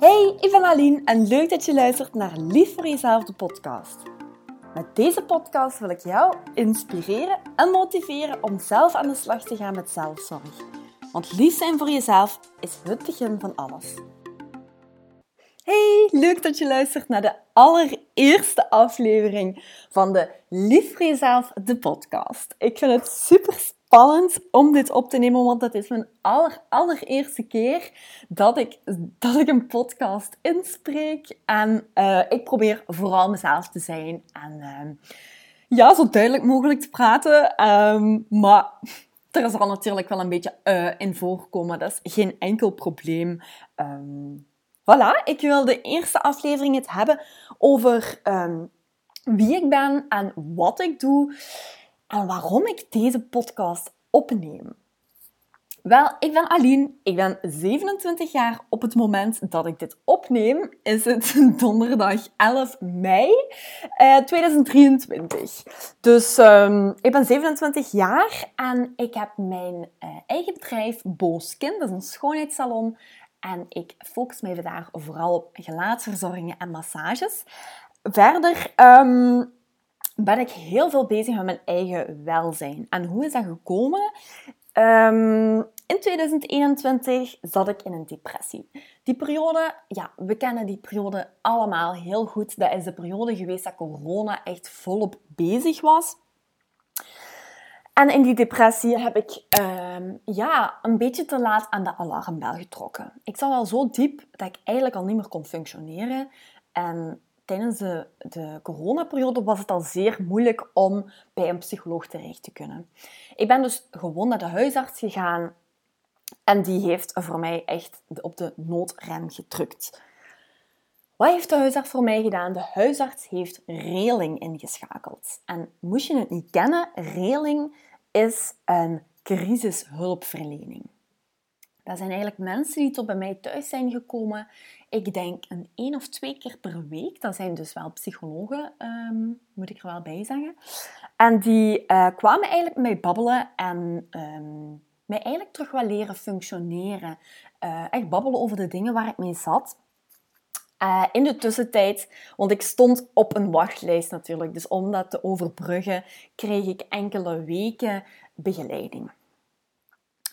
Hey, ik ben Aline en leuk dat je luistert naar Lief voor Jezelf, de podcast. Met deze podcast wil ik jou inspireren en motiveren om zelf aan de slag te gaan met zelfzorg. Want lief zijn voor jezelf is het begin van alles. Hey, leuk dat je luistert naar de allereerste aflevering van de Lief voor Jezelf, de podcast. Ik vind het super spannend om dit op te nemen, want het is mijn aller, allereerste keer dat ik, dat ik een podcast inspreek. En uh, ik probeer vooral mezelf te zijn en uh, ja, zo duidelijk mogelijk te praten. Um, maar er is al natuurlijk wel een beetje uh, in voorkomen. Dat is geen enkel probleem. Um, voilà, ik wil de eerste aflevering het hebben over um, wie ik ben en wat ik doe en waarom ik deze podcast opneem. Wel, ik ben Aline, ik ben 27 jaar op het moment dat ik dit opneem. Is het donderdag 11 mei eh, 2023. Dus um, ik ben 27 jaar en ik heb mijn uh, eigen bedrijf Booskin, dat is een schoonheidssalon. En ik focus mij vandaag vooral op gelaatsverzorgingen en massages. Verder um, ben ik heel veel bezig met mijn eigen welzijn. En hoe is dat gekomen? Um, in 2021 zat ik in een depressie. Die periode, ja, we kennen die periode allemaal heel goed. Dat is de periode geweest dat corona echt volop bezig was. En in die depressie heb ik um, ja, een beetje te laat aan de alarmbel getrokken. Ik zat al zo diep dat ik eigenlijk al niet meer kon functioneren. En tijdens de, de coronaperiode was het al zeer moeilijk om bij een psycholoog terecht te kunnen. Ik ben dus gewoon naar de huisarts gegaan en die heeft voor mij echt op de noodrem gedrukt. Wat heeft de huisarts voor mij gedaan? De huisarts heeft reling ingeschakeld. En moest je het niet kennen, reling is een crisishulpverlening. Dat zijn eigenlijk mensen die tot bij mij thuis zijn gekomen. Ik denk een één of twee keer per week. Dat zijn dus wel psychologen, um, moet ik er wel bij zeggen. En die uh, kwamen eigenlijk met mij babbelen en um, mij eigenlijk terug wel leren functioneren. Uh, echt babbelen over de dingen waar ik mee zat. Uh, in de tussentijd, want ik stond op een wachtlijst natuurlijk, dus om dat te overbruggen, kreeg ik enkele weken begeleiding.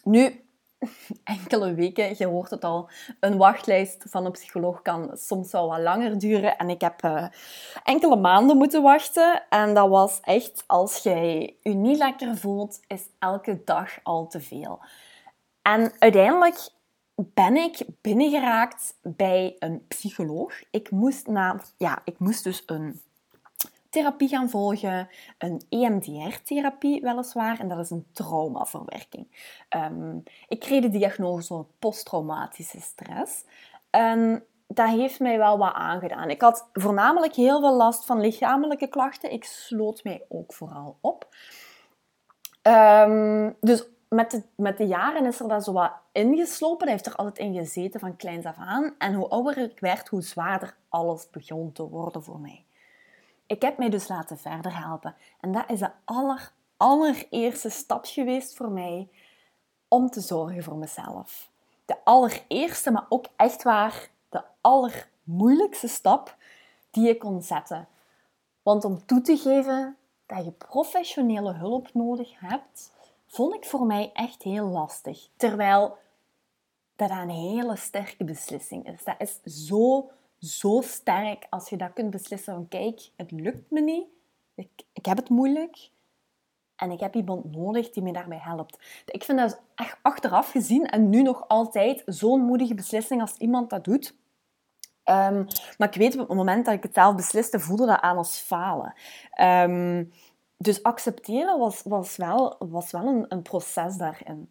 Nu, enkele weken, je hoort het al, een wachtlijst van een psycholoog kan soms wel wat langer duren. En ik heb uh, enkele maanden moeten wachten. En dat was echt, als jij je niet lekker voelt, is elke dag al te veel. En uiteindelijk ben ik binnengeraakt bij een psycholoog. Ik moest, na, ja, ik moest dus een therapie gaan volgen, een EMDR-therapie weliswaar, en dat is een traumaverwerking. Um, ik kreeg de diagnose posttraumatische stress. En dat heeft mij wel wat aangedaan. Ik had voornamelijk heel veel last van lichamelijke klachten. Ik sloot mij ook vooral op. Um, dus met de, met de jaren is er dat zo wat ingeslopen. Dat heeft er altijd in gezeten van kleins af aan. En hoe ouder ik werd, hoe zwaarder alles begon te worden voor mij. Ik heb mij dus laten verder helpen. En dat is de aller, allereerste stap geweest voor mij om te zorgen voor mezelf. De allereerste, maar ook echt waar de allermoeilijkste stap die ik kon zetten. Want om toe te geven dat je professionele hulp nodig hebt, vond ik voor mij echt heel lastig. Terwijl dat een hele sterke beslissing is. Dat is zo zo sterk als je dat kunt beslissen van kijk, het lukt me niet, ik, ik heb het moeilijk en ik heb iemand nodig die me daarbij helpt. Ik vind dat echt achteraf gezien en nu nog altijd zo'n moedige beslissing als iemand dat doet. Um, maar ik weet op het moment dat ik het zelf besliste, voelde dat aan als falen. Um, dus accepteren was, was wel, was wel een, een proces daarin.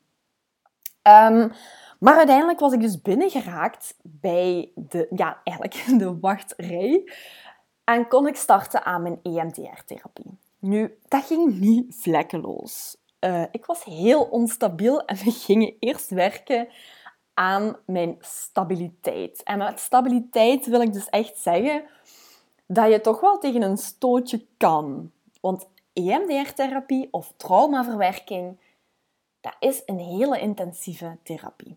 Um, maar uiteindelijk was ik dus binnengeraakt bij de, ja, eigenlijk de wachtrij. En kon ik starten aan mijn EMDR-therapie. Nu, dat ging niet vlekkeloos. Uh, ik was heel onstabiel en we gingen eerst werken aan mijn stabiliteit. En met stabiliteit wil ik dus echt zeggen dat je toch wel tegen een stootje kan. Want EMDR-therapie of traumaverwerking, dat is een hele intensieve therapie.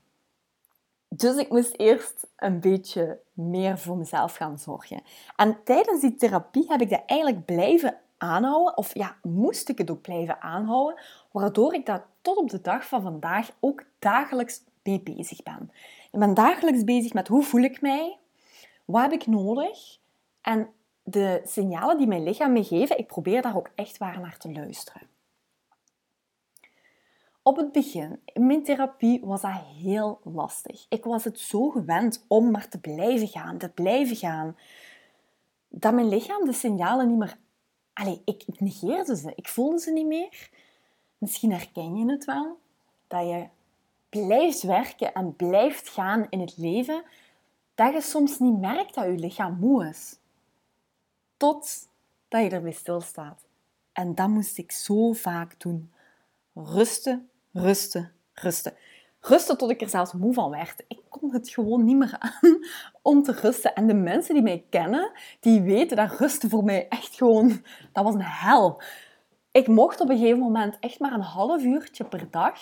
Dus ik moest eerst een beetje meer voor mezelf gaan zorgen. En tijdens die therapie heb ik dat eigenlijk blijven aanhouden. Of ja, moest ik het ook blijven aanhouden. Waardoor ik daar tot op de dag van vandaag ook dagelijks mee bezig ben. Ik ben dagelijks bezig met hoe voel ik mij? Wat heb ik nodig? En de signalen die mijn lichaam me geven, ik probeer daar ook echt waar naar te luisteren. Op het begin, in mijn therapie, was dat heel lastig. Ik was het zo gewend om maar te blijven gaan, te blijven gaan, dat mijn lichaam de signalen niet meer... Allee, ik negeerde ze. Ik voelde ze niet meer. Misschien herken je het wel, dat je blijft werken en blijft gaan in het leven, dat je soms niet merkt dat je lichaam moe is. Tot dat je erbij stilstaat. En dat moest ik zo vaak doen. Rusten, rusten, rusten. Rusten tot ik er zelfs moe van werd. Ik kon het gewoon niet meer aan om te rusten. En de mensen die mij kennen, die weten dat rusten voor mij echt gewoon... Dat was een hel. Ik mocht op een gegeven moment echt maar een half uurtje per dag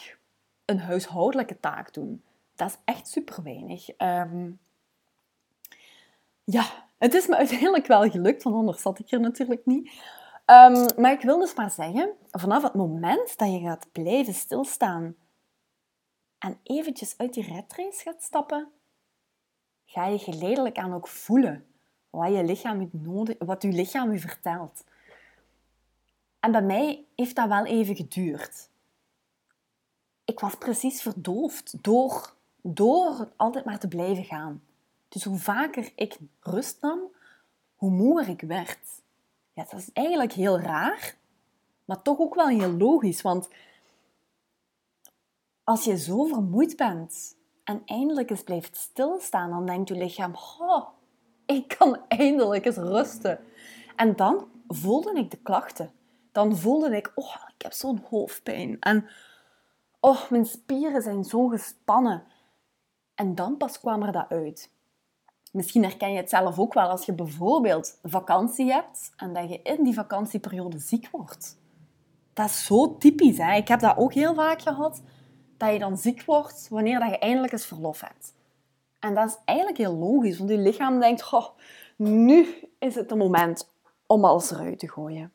een huishoudelijke taak doen. Dat is echt super weinig. Ehm, ja, het is me uiteindelijk wel gelukt, want anders zat ik er natuurlijk niet. Um, maar ik wil dus maar zeggen, vanaf het moment dat je gaat blijven stilstaan en eventjes uit die redrace gaat stappen, ga je geleidelijk aan ook voelen wat je lichaam nodig, wat je lichaam je vertelt. En bij mij heeft dat wel even geduurd. Ik was precies verdoofd door, door altijd maar te blijven gaan. Dus hoe vaker ik rust nam, hoe moeer ik werd. Ja, dat is eigenlijk heel raar, maar toch ook wel heel logisch. Want als je zo vermoeid bent en eindelijk eens blijft stilstaan, dan denkt je lichaam: oh, ik kan eindelijk eens rusten. En dan voelde ik de klachten. Dan voelde ik: oh, ik heb zo'n hoofdpijn. En oh, mijn spieren zijn zo gespannen. En dan pas kwam er dat uit. Misschien herken je het zelf ook wel als je bijvoorbeeld vakantie hebt en dat je in die vakantieperiode ziek wordt. Dat is zo typisch. Hè? Ik heb dat ook heel vaak gehad, dat je dan ziek wordt wanneer dat je eindelijk eens verlof hebt. En dat is eigenlijk heel logisch, want je lichaam denkt, nu is het het moment om alles eruit te gooien.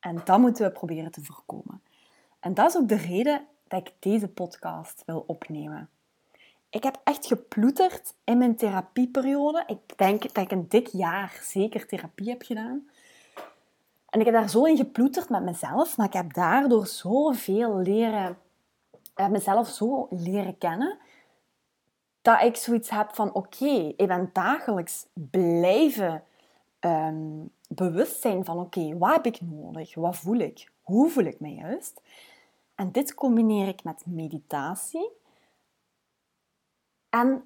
En dat moeten we proberen te voorkomen. En dat is ook de reden dat ik deze podcast wil opnemen. Ik heb echt geploeterd in mijn therapieperiode. Ik denk dat ik een dik jaar zeker therapie heb gedaan. En ik heb daar zo in geploeterd met mezelf, maar ik heb daardoor zoveel leren, uh, mezelf zo leren kennen, dat ik zoiets heb van, oké, ik ben dagelijks blijven um, bewust zijn van, oké, wat heb ik nodig? Wat voel ik? Hoe voel ik me juist? En dit combineer ik met meditatie en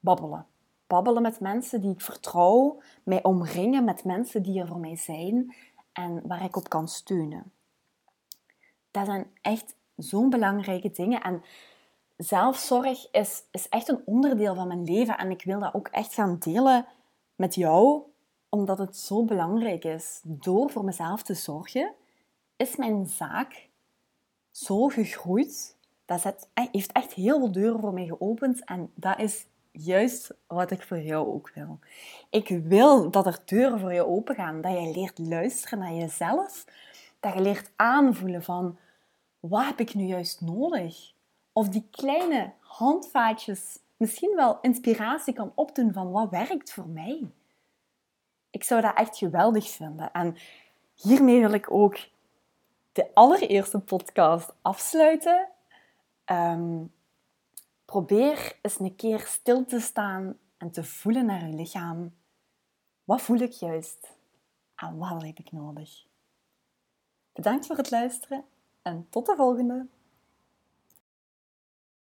babbelen. Babbelen met mensen die ik vertrouw, mij omringen met mensen die er voor mij zijn en waar ik op kan steunen. Dat zijn echt zo'n belangrijke dingen. En zelfzorg is, is echt een onderdeel van mijn leven en ik wil dat ook echt gaan delen met jou, omdat het zo belangrijk is. Door voor mezelf te zorgen, is mijn zaak zo gegroeid dat eh, heeft echt heel veel deuren voor mij geopend. En dat is juist wat ik voor jou ook wil. Ik wil dat er deuren voor je open gaan. Dat je leert luisteren naar jezelf. Dat je leert aanvoelen van, wat heb ik nu juist nodig? Of die kleine handvaatjes misschien wel inspiratie kan opdoen van, wat werkt voor mij? Ik zou dat echt geweldig vinden. En hiermee wil ik ook de allereerste podcast afsluiten. Um, probeer eens een keer stil te staan en te voelen naar je lichaam. Wat voel ik juist? En wat heb ik nodig? Bedankt voor het luisteren en tot de volgende!